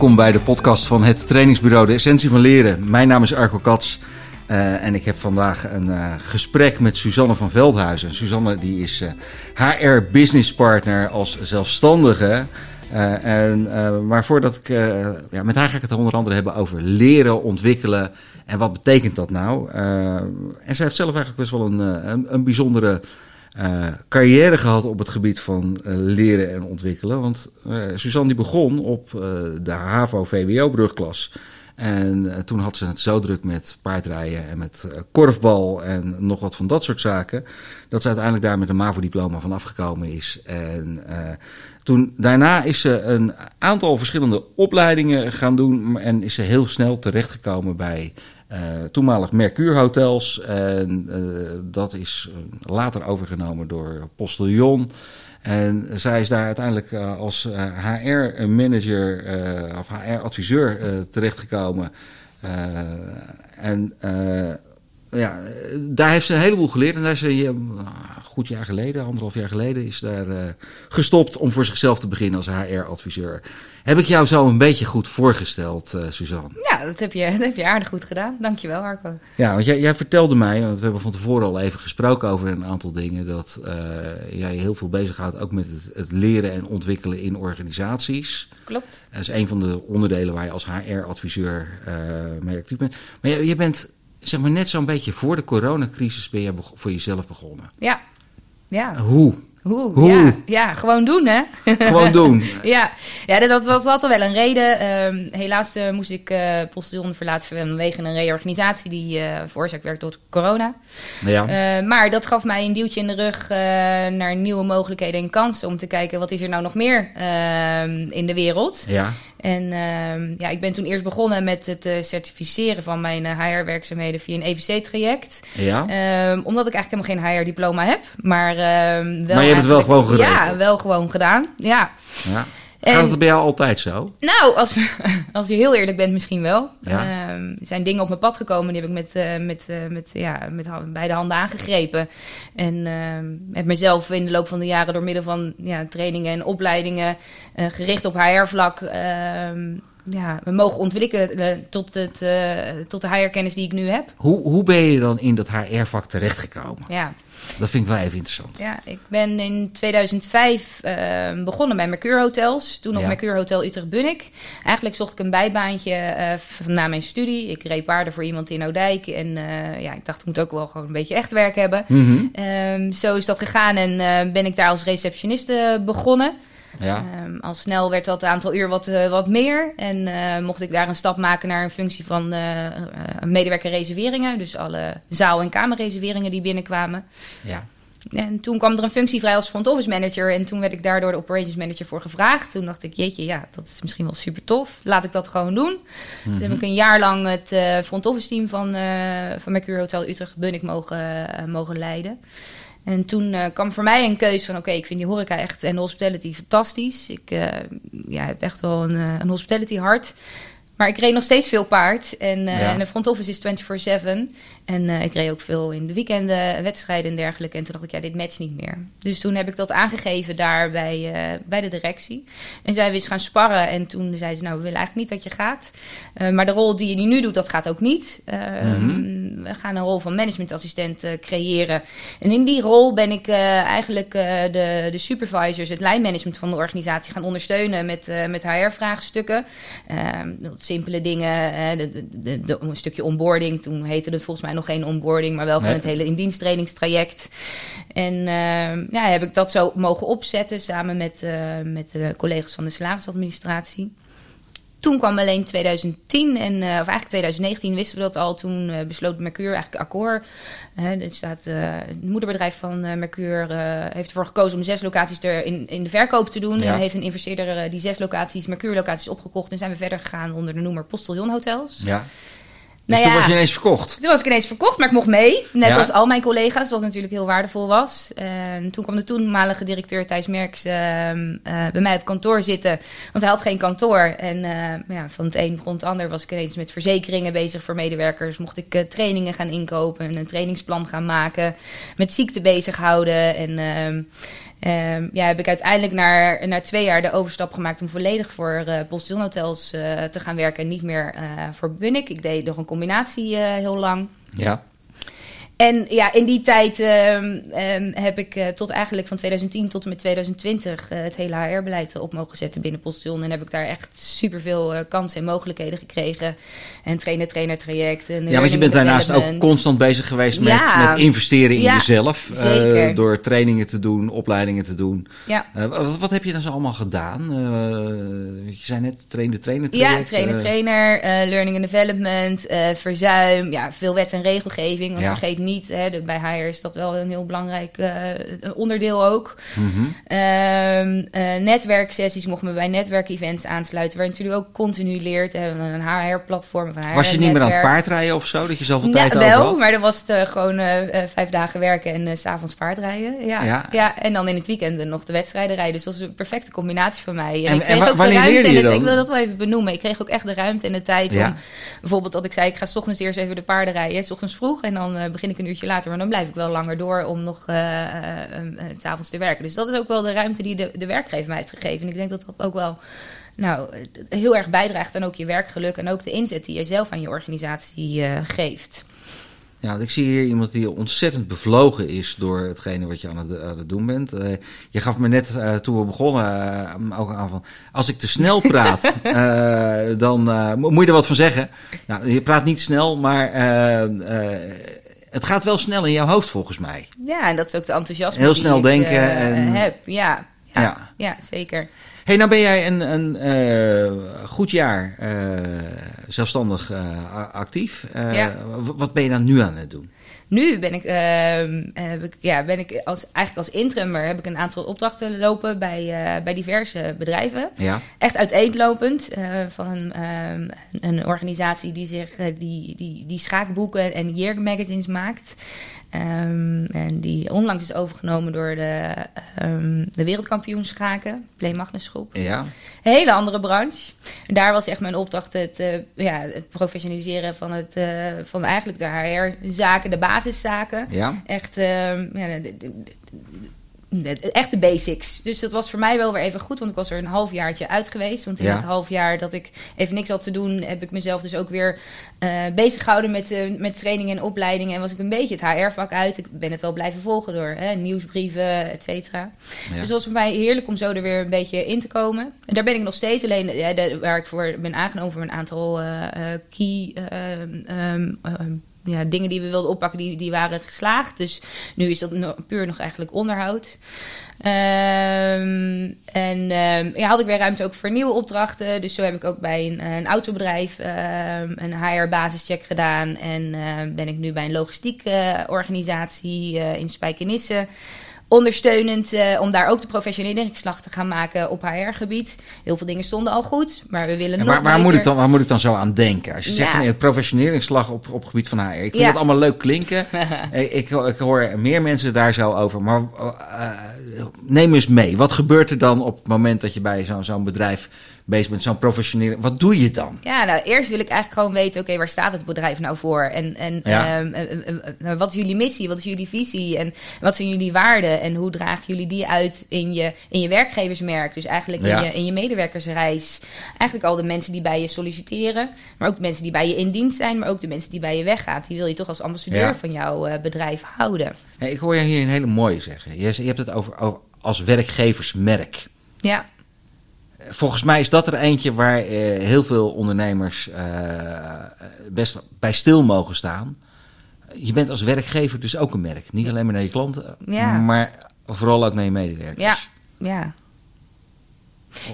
Welkom bij de podcast van het trainingsbureau De Essentie van Leren. Mijn naam is Arco Kats uh, en ik heb vandaag een uh, gesprek met Suzanne van Veldhuizen. Suzanne die is uh, HR Business Partner als zelfstandige. en, maar voordat ik, ja, met haar ga ik het onder andere hebben over leren, ontwikkelen en wat betekent dat nou. en zij heeft zelf eigenlijk best wel een, een, een bijzondere uh, carrière gehad op het gebied van uh, leren en ontwikkelen. Want uh, Suzanne die begon op de HAVO-VWO-brugklas. En toen had ze het zo druk met paardrijden en met korfbal en nog wat van dat soort zaken. Dat ze uiteindelijk daar met een MAVO-diploma van afgekomen is. En toen, daarna is ze een aantal verschillende opleidingen gaan doen. En is ze heel snel terechtgekomen bij uh, toenmalig Mercure Hotels. En uh, dat is later overgenomen door Postillon. En zij is daar uiteindelijk als HR-manager of HR-adviseur terechtgekomen. en ja, daar heeft ze een heleboel geleerd. En daar ze goed jaar geleden, anderhalf jaar geleden, is daar gestopt om voor zichzelf te beginnen als HR-adviseur. Heb ik jou zo een beetje goed voorgesteld, uh, Suzanne? Ja, dat heb, je, dat heb je aardig goed gedaan. Dankjewel, Arco. Ja, want jij, jij vertelde mij, want we hebben van tevoren al even gesproken over een aantal dingen, dat uh, jij heel veel bezighoudt ook met het, het, leren en ontwikkelen in organisaties. Klopt. Dat is een van de onderdelen waar je als HR-adviseur mee actief bent. Maar je, je bent zeg maar net zo'n beetje voor de coronacrisis ben je voor jezelf begonnen. Ja. Ja. Hoe? Hoe? Hoe? Ja, ja, gewoon doen, hè? Gewoon doen. ja, ja dat, was altijd wel een reden. Uh, helaas uh, moest ik uh, Postillon verlaten vanwege een reorganisatie die uh, veroorzaakt werd door corona. Ja. maar dat gaf mij een duwtje in de rug naar nieuwe mogelijkheden en kansen om te kijken wat is er nou nog meer ehm, in de wereld. Ja. En uh, ja, ik ben toen eerst begonnen met het uh, certificeren van mijn uh, eh, HR-werkzaamheden via een EVC-traject. Ja. Um, omdat ik eigenlijk helemaal geen HR-diploma heb. Maar, ehm, wel maar je hebt het wel gewoon gedaan? Ja, wel gewoon gedaan. Ja. ja. En, Gaat het bij jou altijd zo? Nou, als, als je heel eerlijk bent, misschien wel. Ja. er zijn dingen op mijn pad gekomen, die heb ik met, met, met, ja, met beide handen aangegrepen. En heb mezelf in de loop van de jaren door middel van ja, trainingen en opleidingen uh, gericht op HR-vlak. Uh, ja, we mogen ontwikkelen uh, tot, het, tot de HR-kennis die ik nu heb. Hoe, hoe ben je dan in dat HR-vak terechtgekomen? Ja. Dat vind ik wel even interessant. Ja, ik ben in 2005 begonnen bij Mercure Hotels. Toen nog ja. Mercure Hotel Utrecht-Bunnik. Eigenlijk zocht ik een bijbaantje na mijn studie. Ik reed paarden voor iemand in Oudijk. En ja, ik dacht, ik moet ook wel gewoon een beetje echt werk hebben. Mm -hmm. zo is dat gegaan en ben ik daar als receptioniste begonnen. Ja. Um, al snel werd dat aantal uur wat, uh, wat meer. En uh, mocht ik daar een stap maken naar een functie van uh, medewerkerreserveringen. Dus alle zaal- en kamerreserveringen die binnenkwamen. Ja. En toen kwam er een functie vrij als front office manager. En toen werd ik daardoor de operations manager voor gevraagd. Toen dacht ik, jeetje, ja, dat is misschien wel super tof. Laat ik dat gewoon doen. Mm -hmm. Dus heb ik een jaar lang het front office team van, van Mercure Hotel Utrecht mogen, mogen leiden. En toen uh, kwam voor mij een keuze van... oké, ik vind die horeca echt en de hospitality fantastisch. Ik uh, ja, heb echt wel een, uh, een hospitality hart. Maar ik reed nog steeds veel paard. En, ja. en de front office is 24-7. En uh, ik reed ook veel in de weekenden, wedstrijden en dergelijke. En toen dacht ik, ja, dit matcht niet meer. Dus toen heb ik dat aangegeven daar bij, uh, bij de directie. En we eens gaan sparren. En toen zei ze, nou, we willen eigenlijk niet dat je gaat. Uh, maar de rol die je nu doet, dat gaat ook niet. Mm -hmm. We gaan een rol van managementassistent creëren. En in die rol ben ik eigenlijk de, de supervisors, het lijnmanagement van de organisatie gaan ondersteunen met, met HR-vraagstukken. Ehm, simpele dingen, de, de, de, een stukje onboarding. Toen heette het volgens mij nog geen onboarding, maar wel van het hele indiensttrainingstraject. En uh, ja, heb ik dat zo mogen opzetten samen met, uh, met de collega's van de salarisadministratie. Toen kwam alleen 2010 en, uh, of eigenlijk 2019 wisten we dat al. Toen uh, besloot Mercure eigenlijk akkoord. Uh, er staat, het moederbedrijf van Mercure heeft ervoor gekozen om zes locaties er in, in de verkoop te doen. Ja. En heeft een investeerder die zes locaties, Mercure locaties opgekocht. En zijn we verder gegaan onder de noemer Postillon Hotels. Ja. Dus nou toen ja, was je ineens verkocht? Toen was ik ineens verkocht, maar ik mocht mee. Net ja. als al mijn collega's, wat natuurlijk heel waardevol was. En toen kwam de toenmalige directeur Thijs Merks uh, uh, bij mij op kantoor zitten. Want hij had geen kantoor. En uh, ja, van het een begon het ander was ik ineens met verzekeringen bezig voor medewerkers. Mocht ik eh, trainingen gaan inkopen en een trainingsplan gaan maken. Met ziekte bezighouden. En ehm, ja, heb ik uiteindelijk na, na twee jaar de overstap gemaakt om volledig voor uh, Hotels uh, te gaan werken en niet meer uh, voor Bunnik. Ik deed nog een combinatie heel lang. Ja. En ja, in die tijd um, um, heb ik uh, tot eigenlijk van 2010 tot en met 2020 uh, het hele HR-beleid op mogen zetten binnen Postion. En heb ik daar echt superveel uh, kansen en mogelijkheden gekregen. En trainer-trainer traject. En ja, want je bent daarnaast ook constant bezig geweest met, ja. met investeren in ja, jezelf. Door trainingen te doen, opleidingen te doen. Ja. Wat, wat, heb je dan zo allemaal gedaan? je zei net trainer-trainer Ja, trainer-trainer, learning and development, verzuim. Ja, veel wet en regelgeving. Want vergeet niet niet. Hè, de, bij HR is dat wel een heel belangrijk uh, onderdeel ook. Mm -hmm. netwerksessies mochten we bij netwerkevents aansluiten. Waar je natuurlijk ook continu leert. Hè, een HR-platform Was je niet meer aan het paardrijden of zo? Dat je zoveel ja, tijd wel, over had? maar dan was het gewoon vijf dagen werken en s s'avonds paardrijden. Ja, ja. ja. en dan in het weekend nog de wedstrijden rijden. Dus dat was een perfecte combinatie voor mij. En, En- ik kreeg en ook de ruimte en het, ik wil dat wel even benoemen. Ik kreeg ook echt de ruimte en de tijd Ja. om bijvoorbeeld dat ik zei, ik ga 's ochtends eerst even de paarden rijden, 's ochtends vroeg en dan eh, begin ik een uurtje later, maar dan blijf ik wel langer door om nog eh eh, eh, eh, 's avonds te werken. Dus dat is ook wel de ruimte die de, de werkgever mij heeft gegeven. En ik denk dat dat ook wel nou, heel erg bijdraagt aan ook je werkgeluk en ook de inzet die je zelf aan je organisatie geeft. Ja, ik zie hier iemand die ontzettend bevlogen is door hetgene wat je aan het, aan het doen bent. Je gaf me net toen we begonnen ook aan van, als ik te snel praat, dan mo- moet je er wat van zeggen. Nou, je praat niet snel, maar het gaat wel snel in jouw hoofd volgens mij. Ja, en dat is ook de enthousiasme Heel die snel ik, denken eh, en- heb. Ja, ja, Ja. ja. zeker. hey, nou ben jij een, een eh, goed jaar eh, zelfstandig actief. Ja. Wat ben je dan nu aan het doen? Nu ben ik, ehm, heb ik, ja, ben ik als, eigenlijk als interimmer heb ik een aantal opdrachten lopen bij, eh, bij diverse bedrijven. Ja, Echt uiteenlopend eh, van een, ehm, een organisatie die, zich, die, die, die schaakboeken en year magazines maakt. Ehm, en die onlangs is overgenomen door de, ehm de wereldkampioen schaken, Play Magnus Groep. ja. Hele andere branche. En daar was echt mijn opdracht het, eh, ja, het professionaliseren van, het, eh, van eigenlijk de HR-zaken, de basiszaken. ja. Echt, ehm, ja, de, de- de- de- echt de basics. Dus dat was voor mij wel weer even goed, want ik was er een halfjaartje uit geweest. Want in Ja. het half jaar dat ik even niks had te doen, heb ik mezelf dus ook weer eh bezig gehouden met, eh, met trainingen en opleidingen. En was ik een beetje het HR-vak uit. Ik ben het wel blijven volgen door hè, nieuwsbrieven, et cetera. Ja. Dus het was voor mij heerlijk om zo er weer een beetje in te komen. En daar ben ik nog steeds. Alleen ja, de- waar ik voor ben aangenomen voor een aantal eh, key ehm, ja, dingen die we wilden oppakken, die, die waren geslaagd. Dus nu is dat puur nog eigenlijk onderhoud. Ehm, en ehm, ja, had ik weer ruimte ook voor nieuwe opdrachten. Dus zo heb ik ook bij een, een autobedrijf ehm, een HR-basischeck gedaan. En ben ik nu bij een logistiek eh, organisatie eh, in Spijkenisse ondersteunend eh, om daar ook de professionaliseringsslag te gaan maken op HR-gebied. Heel veel dingen stonden al goed, maar we willen En nog waar, beter. moet ik dan, waar moet ik dan zo aan denken? Als je zegt van, eh, professioneringsslag op, op gebied van HR. Ik vind Ja. dat allemaal leuk klinken. ik, ik, ik hoor meer mensen daar zo over. Maar eh, neem eens mee. Wat gebeurt er dan op het moment dat je bij zo'n zo'n bedrijf bezig bent? Zo'n professioneel... Wat doe je dan? Ja, nou eerst wil ik eigenlijk gewoon weten, oké, waar staat het bedrijf nou voor? En, en Ja. ehm, eh, eh, eh, wat is jullie missie? Wat is jullie visie? En wat zijn jullie waarden? En hoe dragen jullie die uit in je, in je werkgeversmerk? Dus eigenlijk Ja. in, je, in je medewerkersreis. Eigenlijk al de mensen die bij je solliciteren, maar ook de mensen die bij je in dienst zijn, maar ook de mensen die bij je weggaan. Die wil je toch als ambassadeur Ja. van jouw bedrijf houden. Hey, ik hoor je hier een hele mooie zeggen. Je, je hebt het over, over als werkgeversmerk. Ja, Volgens mij is dat er eentje waar eh, heel veel ondernemers eh, best bij stil mogen staan. Je bent als werkgever dus ook een merk. Niet alleen maar naar je klanten, Ja. maar vooral ook naar je medewerkers. Ja. Ja.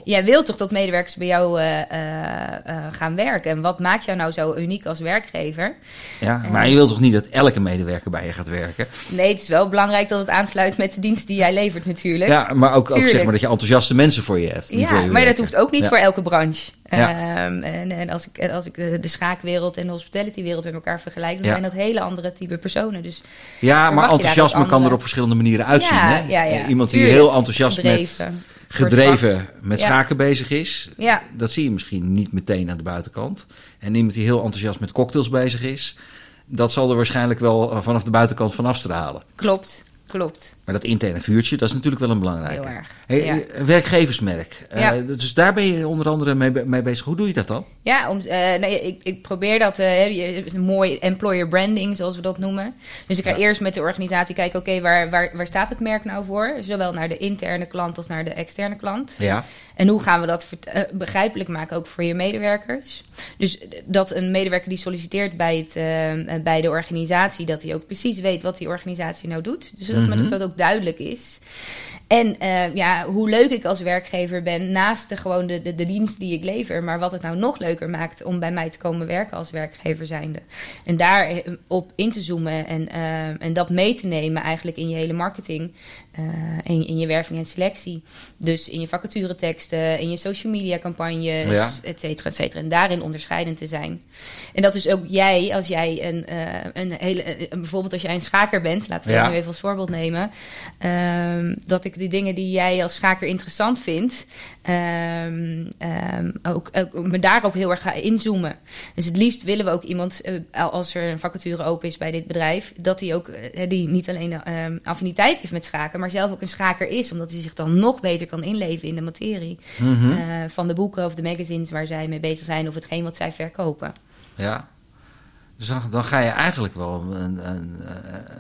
Jij wilt toch dat medewerkers bij jou eh, eh, eh, gaan werken? En wat maakt jou nou zo uniek als werkgever? Ja, maar je wilt toch niet dat elke medewerker bij je gaat werken? Nee, het is wel belangrijk dat het aansluit met de dienst die jij levert natuurlijk. Ja, maar ook, ook zeg maar dat je enthousiaste mensen voor je hebt. Ja, voor je maar dat hoeft ook niet Ja. voor elke branche. Ja. Ehm, en, en als ik, als ik de, de schaakwereld en de hospitalitywereld met elkaar vergelijk, dan Ja. zijn dat hele andere type personen. Dus Ja, maar enthousiasme kan er op verschillende manieren uitzien. Ja, hè? ja, ja, Iemand die heel enthousiast met gedreven. met Ja. schaken bezig is. Ja. Dat zie je misschien niet meteen aan de buitenkant. En iemand die heel enthousiast met cocktails bezig is, dat zal er waarschijnlijk wel eh, vanaf de buitenkant van afstralen. Klopt. Klopt. Maar dat interne vuurtje, dat is natuurlijk wel een belangrijke. Heel erg. Hey, ja. eh, Werkgeversmerk. Dus daar ben je onder andere mee, mee bezig. Hoe doe je dat dan? Ja, om, eh, nee, ik, ik probeer dat, een mooi employer branding, zoals we dat noemen. Dus ik ga Ja. eerst met de organisatie kijken, oké, waar, waar, waar staat het merk nou voor? Zowel naar de interne klant als naar de externe klant. Ja. En hoe gaan we dat eh, begrijpelijk maken, ook voor je medewerkers? Dus dat een medewerker die solliciteert bij, het, eh, eh, bij de organisatie, dat hij ook precies weet wat die organisatie nou doet. Dus dat, Mhm. dat dat ook duidelijk is. En eh, ja, hoe leuk ik als werkgever ben, naast de, gewoon de, de, de dienst die ik lever, maar wat het nou nog leuker maakt om bij mij te komen werken als werkgever zijnde. En daar eh, op in te zoomen en, eh, en dat mee te nemen eigenlijk in je hele marketing, eh, in, in je werving en selectie. Dus in je vacatureteksten, in je social media campagnes, Ja. et cetera, et cetera. En daarin onderscheidend te zijn. En dat dus ook jij, als jij een, een hele, bijvoorbeeld als jij een schaker bent, laten we Ja. dat nu even als voorbeeld nemen, ehm, dat ik die dingen die jij als schaker interessant vindt, ehm, ehm, ook, ook me daarop heel erg ga inzoomen. Dus het liefst willen we ook iemand, eh, als er een vacature open is bij dit bedrijf, dat hij ook eh, die niet alleen ehm, affiniteit heeft met schaken, maar zelf ook een schaker is, omdat hij zich dan nog beter kan inleven in de materie Mhm. eh, van de boeken of de magazines waar zij mee bezig zijn of hetgeen wat zij verkopen. Ja. Dus dan, dan ga je eigenlijk wel een, een,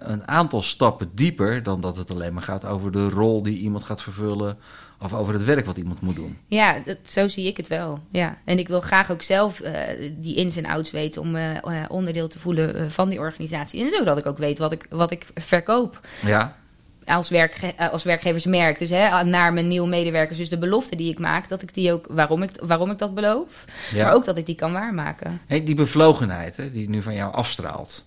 een aantal stappen dieper dan dat het alleen maar gaat over de rol die iemand gaat vervullen of over het werk wat iemand moet doen. Ja, dat, zo zie ik het wel. Ja. En ik wil graag ook zelf eh, die ins en outs weten om eh, onderdeel te voelen van die organisatie. En zodat ik ook weet wat ik, wat ik verkoop Ja, als, werkge eh, als werkgeversmerk. Dus hè, naar mijn nieuwe medewerkers. Dus de belofte die ik maak, dat ik die ook, waarom ik, waarom ik dat beloof. ja. Maar ook dat ik die kan waarmaken. Hey, die bevlogenheid hè, die nu van jou afstraalt.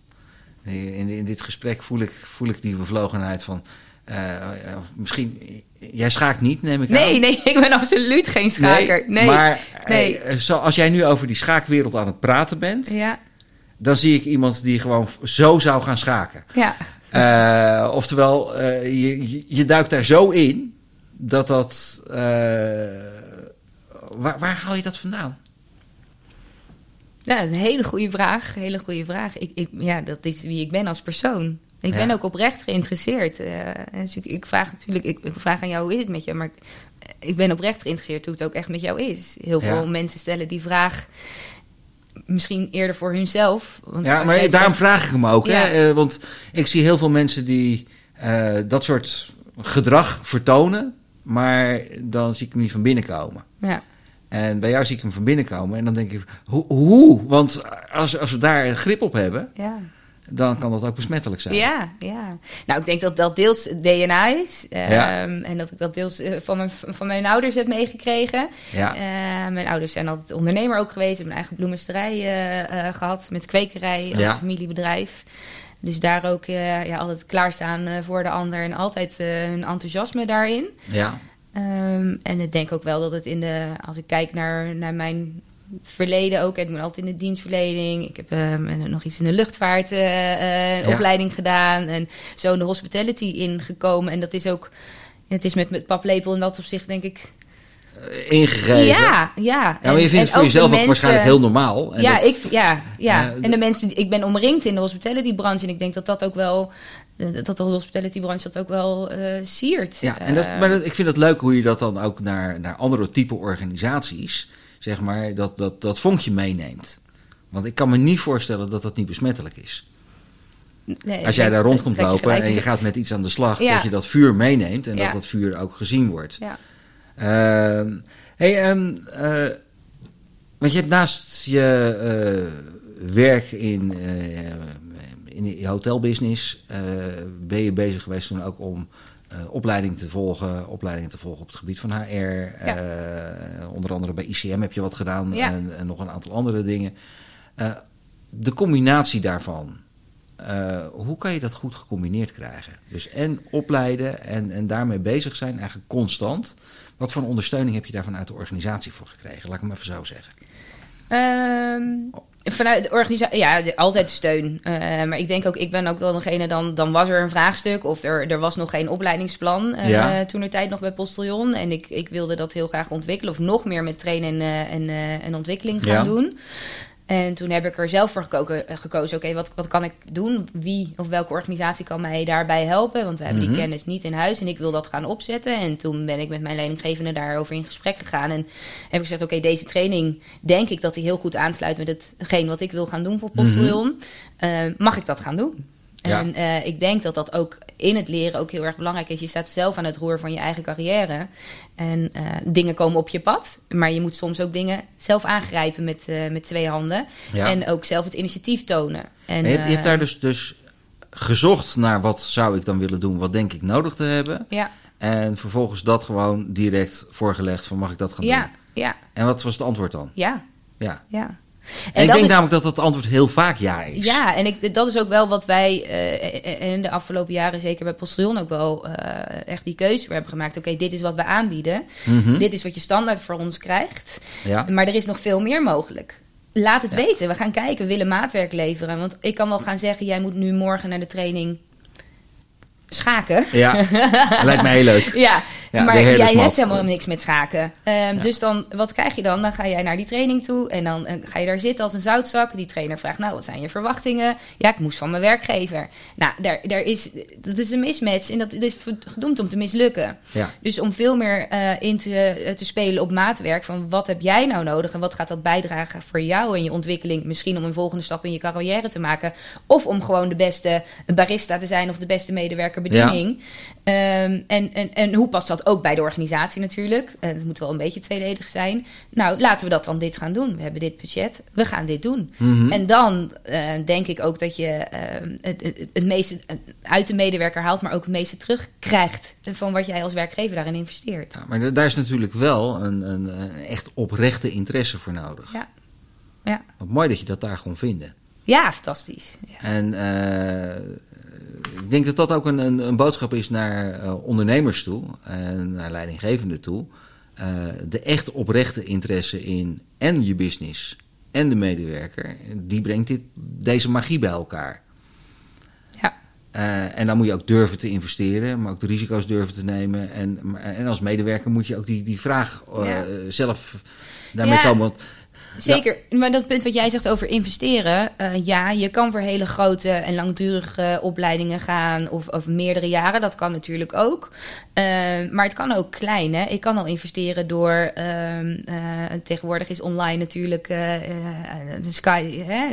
In, in dit gesprek voel ik, voel ik die bevlogenheid van. eh, misschien. Jij schaakt niet, neem ik aan. Nee, nee, ik ben absoluut geen schaker. Nee. Maar nee. eh, zoals jij nu over die schaakwereld aan het praten bent, Ja, dan zie ik iemand die gewoon zo zou gaan schaken. ja. Eh, oftewel, eh, je, je, duikt daar zo in dat dat. eh, waar, waar haal je dat vandaan? Ja, dat is een hele goede vraag. Hele goede vraag. Ik, ik, ja, dat is wie ik ben als persoon. Ik Ja. ben ook oprecht geïnteresseerd. en dus ik, ik vraag natuurlijk, ik, ik vraag aan jou hoe is het met je, maar ik, ik ben oprecht geïnteresseerd hoe het ook echt met jou is. Heel Ja. veel mensen stellen die vraag misschien eerder voor hunzelf. Want Ja, maar daarom zegt- vraag ik hem ook. Ja. Hè? Eh, want ik zie heel veel mensen die eh, dat soort gedrag vertonen, maar dan zie ik hem niet van binnen komen. Ja, En bij jou zie ik hem van binnen komen en dan denk ik, hoe? hoe? Want als, als we daar grip op hebben, ja. Dan kan dat ook besmettelijk zijn. Ja, ja. Nou, ik denk dat dat deels DNA is. ehm, Ja. En dat ik dat deels eh, van mijn, van mijn ouders heb meegekregen. Ja. Eh, mijn ouders zijn altijd ondernemer ook geweest. Hebben een eigen bloemensterij eh, eh, gehad. Met kwekerij als Ja. familiebedrijf. Dus daar ook ja, altijd klaarstaan voor de ander. En altijd hun enthousiasme daarin. ja. Ehm, en ik denk ook wel dat het in de... Als ik kijk naar, naar mijn verleden ook. Ik ben altijd in de dienstverlening. Ik heb ehm, nog iets in de luchtvaart eh, eh, Ja. opleiding gedaan. En zo in de hospitality ingekomen. En dat is ook... Het is met, met paplepel in dat opzicht denk ik... Eh, Ingegeven. Ja, ja. Ja, maar je vindt het voor jezelf ook waarschijnlijk heel normaal. En ja, dat- ik, ja, ja. En de mensen, die- ik ben omringd in de hospitality-branche. En ik denk dat dat ook wel, dat de hospitality-branche dat ook wel eh siert. Ja, en dat, maar dat, ik vind het leuk hoe je dat dan ook naar, naar andere type organisaties, zeg maar, dat, dat, dat vonkje meeneemt. Want ik kan me niet voorstellen dat dat niet besmettelijk is. nee, Als jij daar rond komt je lopen en je gaat met iets aan de slag, Ja. dat je dat vuur meeneemt en Ja. dat dat vuur ook gezien wordt. Ja. Ehm, hey, ehm, eh, want je hebt naast je eh, werk in, eh, in je hotelbusiness, ben je bezig geweest toen ook om eh, opleiding te volgen, opleidingen te volgen op het gebied van HR. eh, onder andere bij ICM heb je wat gedaan Ja. en, en nog een aantal andere dingen. Eh, de combinatie daarvan, hoe kan je dat goed gecombineerd krijgen? Dus en opleiden en, en daarmee bezig zijn, eigenlijk constant. Wat voor ondersteuning heb je daar vanuit de organisatie voor gekregen? Laat ik hem even zo zeggen. Ehm, vanuit de organisatie, ja, de- altijd steun. Eh, maar ik denk ook, ik ben ook wel degene, dan, dan was er een vraagstuk of er, er was nog geen opleidingsplan eh, Ja. toen er tijd nog bij Postillon. En ik, ik wilde dat heel graag ontwikkelen of nog meer met trainen en, en, eh, en ontwikkeling gaan Ja. doen. En toen heb ik er zelf voor gekozen, gekozen oké, wat, wat kan ik doen? Wie of welke organisatie kan mij daarbij helpen? Want we hebben Mhm. die kennis niet in huis en ik wil dat gaan opzetten. En toen ben ik met mijn leidinggevende daarover in gesprek gegaan. En heb ik gezegd, oké, deze training denk ik dat die heel goed aansluit met hetgeen wat ik wil gaan doen voor Postillon. Eh, mag ik dat gaan doen? Ja. En eh, ik denk dat dat ook in het leren ook heel erg belangrijk is. Je staat zelf aan het roer van je eigen carrière. En eh, dingen komen op je pad. Maar je moet soms ook dingen zelf aangrijpen met, eh, met twee handen. Ja. En ook zelf het initiatief tonen. En, je, hebt, je hebt eh, daar dus, dus gezocht naar wat zou ik dan willen doen, wat denk ik nodig te hebben. Ja, En vervolgens dat gewoon direct voorgelegd van mag ik dat gaan ja, doen. ja, En wat was het antwoord dan? ja, Ja. ja. En, ik denk is- namelijk dat dat antwoord heel vaak ja is. Ja, en ik, dat is ook wel wat wij eh, in de afgelopen jaren, zeker bij Postillon, ook wel eh, echt die keuze hebben gemaakt. Oké, dit is wat we aanbieden. Mhm. Dit is wat je standaard voor ons krijgt. ja. Maar er is nog veel meer mogelijk. Laat het Ja. weten. We gaan kijken. We willen maatwerk leveren. Want ik kan wel gaan zeggen: jij moet nu morgen naar de training schaken. ja, lijkt mij heel leuk. Ja, Ja, maar jij hebt helemaal niks met schaken. Ehm, Dus dan, wat krijg je dan? Dan ga jij naar die training toe en dan eh, ga je daar zitten als een zoutzak. Die trainer vraagt, nou, wat zijn je verwachtingen? Ja, ik moest van mijn werkgever. Nou, daar, daar is, dat is een mismatch en dat is gedoemd om te mislukken. Ja. Dus om veel meer eh, in te, eh, te spelen op maatwerk van wat heb jij nou nodig en wat gaat dat bijdragen voor jou en je ontwikkeling. Misschien om een volgende stap in je carrière te maken. Of om gewoon de beste barista te zijn of de beste medewerker bediening. Ehm, en, en, en hoe past dat ook bij de organisatie natuurlijk? Eh, het moet wel een beetje tweeledig zijn. Nou, laten we dat dan dit gaan doen. We hebben dit budget, we gaan dit doen. Mhm. En dan eh, denk ik ook dat je ehm, het, het, het meeste uit de medewerker haalt, maar ook het meeste terugkrijgt van wat jij als werkgever daarin investeert. Ja, maar da- daar is natuurlijk wel een, een, een echt oprechte interesse voor nodig. Ja. Ja. Wat mooi dat je dat daar gewoon vindt. Ja, fantastisch. Ja. En eh, ik denk dat dat ook een, een, een boodschap is naar eh, ondernemers toe en naar leidinggevenden toe. Eh, de echt oprechte interesse in en je business en de medewerker, die brengt dit, deze magie bij elkaar. Ja. Eh, en dan moet je ook durven te investeren, maar ook de risico's durven te nemen. En, en als medewerker moet je ook die, die vraag Ja. zelf daarmee Ja. komen. Want Zeker, maar dat punt wat jij zegt over investeren. eh, ja, je kan voor hele grote en langdurige opleidingen gaan of, of meerdere jaren. Dat kan natuurlijk ook. Eh, maar het kan ook klein. Hè? Ik kan al investeren door. ehm, eh, tegenwoordig is online natuurlijk. eh, eh, de Sky. Hè?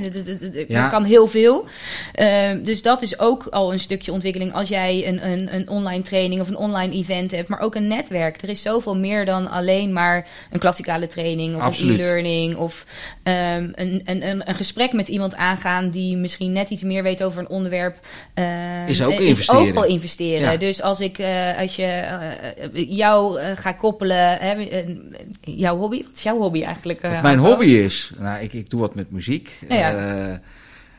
Ja. Er kan heel veel. Ehm, dus dat is ook al een stukje ontwikkeling. Als jij een, een, een online training of een online event hebt, maar ook een netwerk. Er is zoveel meer dan alleen maar een klassikale training of Absoluut. een e-learning. Of ehm, een, een, een, een gesprek met iemand aangaan die misschien net iets meer weet over een onderwerp. ehm, Is ook investeren. Is ook wel investeren. Ja. Dus als ik als je jou eh, ga koppelen, hè, eh, jouw hobby, wat is jouw hobby eigenlijk? eh, mijn hobby is, nou, ik, ik doe wat met muziek. Nou ja.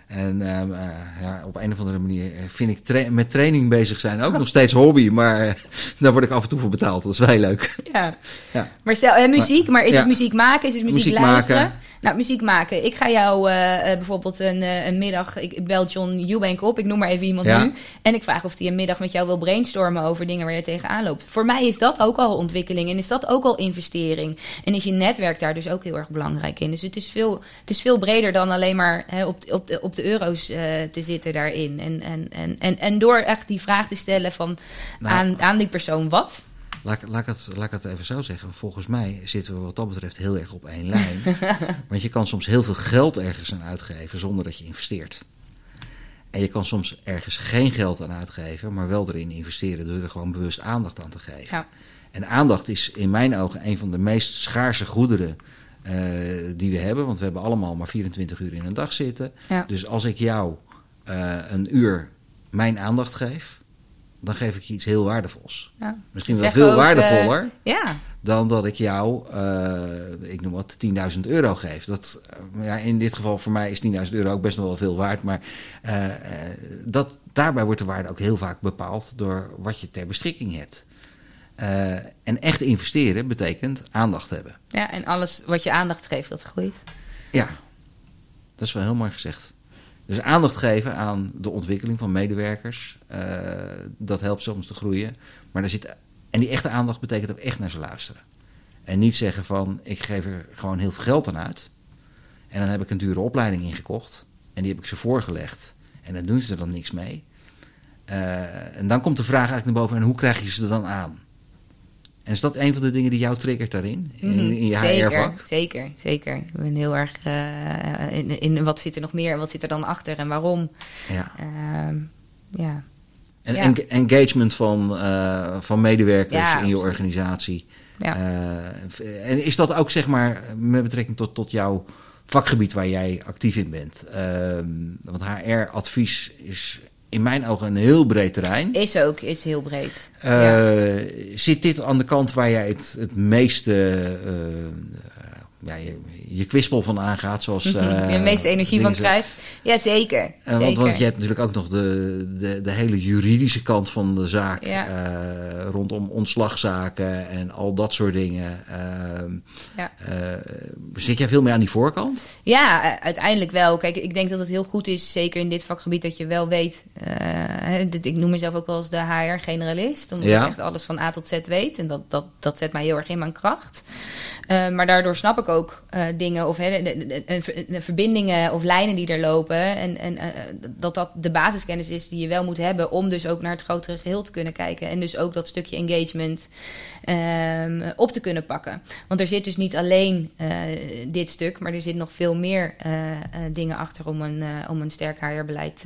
Eh, en ehm, eh, ja, op een of andere manier vind ik tra- met training bezig zijn ook nog steeds hobby. Maar eh, daar word ik af en toe voor betaald. Dat is wel leuk. Ja. Ja. Maar stel, eh, muziek, maar is Ja. het muziek maken? Is het muziek, Muziek luisteren? maken. Nou, muziek maken. Ik ga jou eh, eh, bijvoorbeeld een, eh, een middag, ik bel John Eubank op, ik noem maar even iemand Ja. nu. En ik vraag of hij een middag met jou wil brainstormen over dingen waar je tegenaan loopt. Voor mij is dat ook al ontwikkeling en is dat ook al investering. En is je netwerk daar dus ook heel erg belangrijk in. Dus het is veel, het is veel breder dan alleen maar hè, op, op, de, op de euro's eh, te zitten daarin. En, en, en, en, en door echt die vraag te stellen van Nou. aan, aan die persoon wat. Laat, ik- laat, ik het, laat ik het even zo zeggen. Volgens mij zitten we wat dat betreft heel erg op één lijn. Want je kan soms heel veel geld ergens aan uitgeven zonder dat je investeert. En je kan soms ergens geen geld aan uitgeven, maar wel erin investeren door er gewoon bewust aandacht aan te geven. Ja. En aandacht is in mijn ogen een van de meest schaarse goederen eh, die we hebben. Want we hebben allemaal maar 24 uur in een dag zitten. Ja. Dus als ik jou eh, een uur mijn aandacht geef, dan geef ik je iets heel waardevols. Ja. Misschien wel Zeggen veel ook, waardevoller eh, ja, dan dat ik jou, eh, ik noem wat, 10.000 euro geef. Dat, eh, ja, in dit geval voor mij is 10.000 euro ook best nog wel veel waard. Maar eh, eh, dat, daarbij wordt de waarde ook heel vaak bepaald door wat je ter beschikking hebt. Eh, en echt investeren betekent aandacht hebben. ja, en alles wat je aandacht geeft, dat groeit. Ja, dat is wel heel mooi gezegd. Dus aandacht geven aan de ontwikkeling van medewerkers, eh, dat helpt soms te groeien. Maar er zit, en die echte aandacht betekent ook echt naar ze luisteren. En niet zeggen van, ik geef er gewoon heel veel geld aan uit. En dan heb ik een dure opleiding ingekocht. En die heb ik ze voorgelegd. En dan doen ze er dan niks mee. Uh, en dan komt de vraag eigenlijk naar boven: en hoe krijg je ze er dan aan? En is dat een van de dingen die jou triggert daarin? In, Mhm. in je zeker, HR-vak? zeker, zeker. Ik ben heel erg uh, in, in wat zit er nog meer en wat zit er dan achter en waarom. Ja. Uh, ja. En Ja. engagement van, uh, van medewerkers Ja, in je absoluut. organisatie. Ja. Uh, en is dat ook zeg maar met betrekking tot, tot jouw vakgebied waar jij actief in bent? Uh, want HR-advies is in mijn ogen een heel breed terrein. Is ook, is heel breed. Uh, ja. Zit dit aan de kant waar jij het, het meeste uh, ja, je, je kwispel van aangaat? Zoals, uh, je de meeste energie van krijgt? Ja, zeker. Uh, zeker. Want, want je hebt natuurlijk ook nog de, de, de hele juridische kant van de zaak. Ja. Uh, rondom ontslagzaken en al dat soort dingen. Uh, ja. zit jij veel meer aan die voorkant? Ja, uiteindelijk wel. Kijk, ik denk dat het heel goed is, zeker in dit vakgebied, dat je wel weet. Ik noem mezelf ook wel eens de HR-generalist. Omdat Ja. ik echt alles van A tot Z weet. En dat, dat, dat zet mij heel erg in mijn kracht. Uh, maar daardoor snap ik ook uh, dingen of de, verbindingen of lijnen die er lopen. En, en uh, dat dat de basiskennis is die je wel moet hebben om dus ook naar het grotere geheel te kunnen kijken. En dus ook dat stukje engagement um, op te kunnen pakken. Want er zit dus niet alleen dit stuk, maar er zit nog veel meer dingen achter om een, om een sterk HR-beleid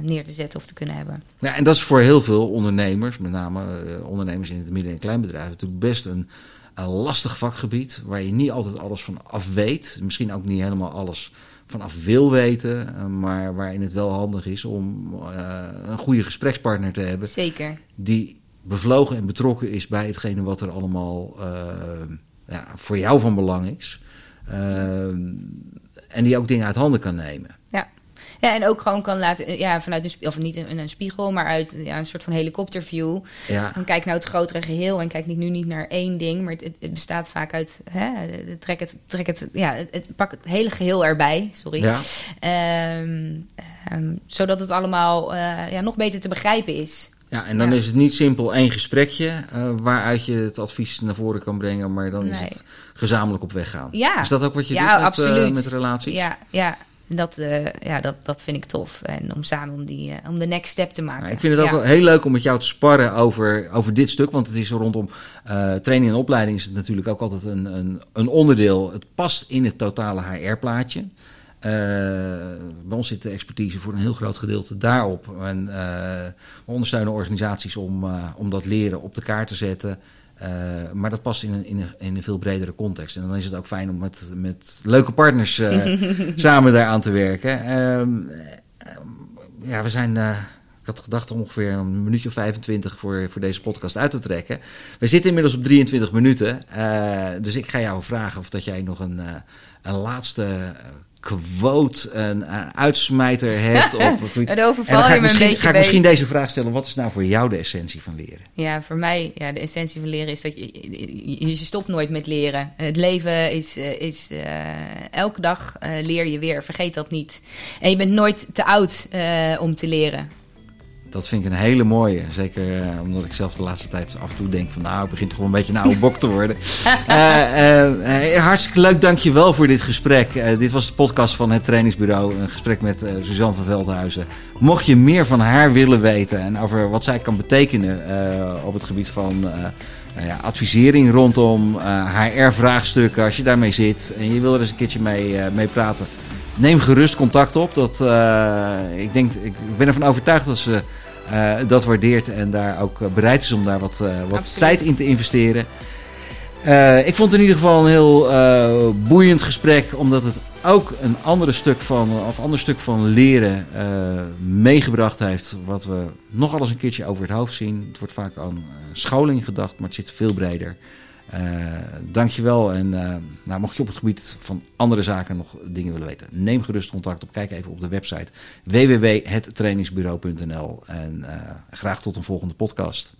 neer te zetten of te kunnen hebben. Ja, en dat is voor heel veel ondernemers, met name ondernemers in het midden- en kleinbedrijf, natuurlijk best een, een lastig vakgebied waar je niet altijd alles van af weet. Misschien ook niet helemaal alles vanaf wil weten, maar waarin het wel handig is om uh, een goede gesprekspartner te hebben. Zeker. Die bevlogen en betrokken is bij hetgene wat er allemaal uh, ja, voor jou van belang is. en die ook dingen uit handen kan nemen. Ja. En ook gewoon kan laten, ja, vanuit een, of niet een, een spiegel, maar uit ja, een soort van helikopterview. Ja. En kijk naar het grotere geheel en kijk niet, nu niet naar één ding, maar het, bestaat vaak uit, hè, trek het, trek het, ja, het, het, pak het hele geheel erbij, sorry. Ja. Um, um, zodat het allemaal uh, ja, nog beter te begrijpen is. Ja, en dan Ja. is het niet simpel één gesprekje uh, waaruit je het advies naar voren kan brengen, maar dan is het gezamenlijk op weg gaan. Ja. Is dat ook wat je Ja, doet met, absoluut. uh, met relaties? Ja, ja. Dat, uh, ja dat, dat vind ik tof. En om samen om, die, uh, om de next step te maken. Ik vind het ook ja. wel heel leuk om met jou te sparren over, over dit stuk. Want het is rondom uh, training en opleiding is het natuurlijk ook altijd een, een, een onderdeel. Het past in het totale HR-plaatje. Bij ons zit de expertise voor een heel groot gedeelte daarop. En we ondersteunen organisaties om, om dat leren op de kaart te zetten. Uh, maar dat past in een, in, een, in een veel bredere context. En dan is het ook fijn om met, met leuke partners uh, samen daaraan te werken. Uh, ja, we zijn. uh, ik had gedacht om ongeveer een minuutje of 25 voor, voor deze podcast uit te trekken. We zitten inmiddels op 23 minuten. Dus ik ga jou vragen of dat jij nog een, een laatste quote, een, een uitsmijter hebt. Op, Het overval je me een beetje Ga ik misschien deze vraag stellen. Wat is nou voor jou de essentie van leren? Ja, voor mij, ja, de essentie van leren is dat je, je, je stopt nooit met leren. Het leven is, is uh, elke dag uh, leer je weer, vergeet dat niet. En je bent nooit te oud uh, om te leren. Dat vind ik een hele mooie. Zeker uh, omdat ik zelf de laatste tijd af en toe denk van... nou, het begint gewoon een beetje een oude bok te worden. uh, uh, hartstikke leuk, dankjewel voor dit gesprek. dit was de podcast van het trainingsbureau. Een gesprek met Suzanne van Veldhuizen. Mocht je meer van haar willen weten... en over wat zij kan betekenen op het gebied van... ja, advisering rondom HR-vraagstukken, als je daarmee zit... en je wil er eens een keertje mee, mee praten... Neem gerust contact op. Dat, ik, denk, ik ben ervan overtuigd dat ze uh, dat waardeert en daar ook bereid is om daar wat, uh, wat tijd in te investeren. Uh, ik vond het in ieder geval een heel boeiend gesprek, omdat het ook een andere stuk van, of ander stuk van leren meegebracht heeft, wat we nogal eens een keertje over het hoofd zien. Het wordt vaak aan scholing gedacht, maar het zit veel breder. Uh, dankjewel. En uh, nou, mocht je op het gebied van andere zaken nog dingen willen weten, neem gerust contact op. Kijk even op de website www.hettrainingsbureau.nl. En uh, graag tot een volgende podcast.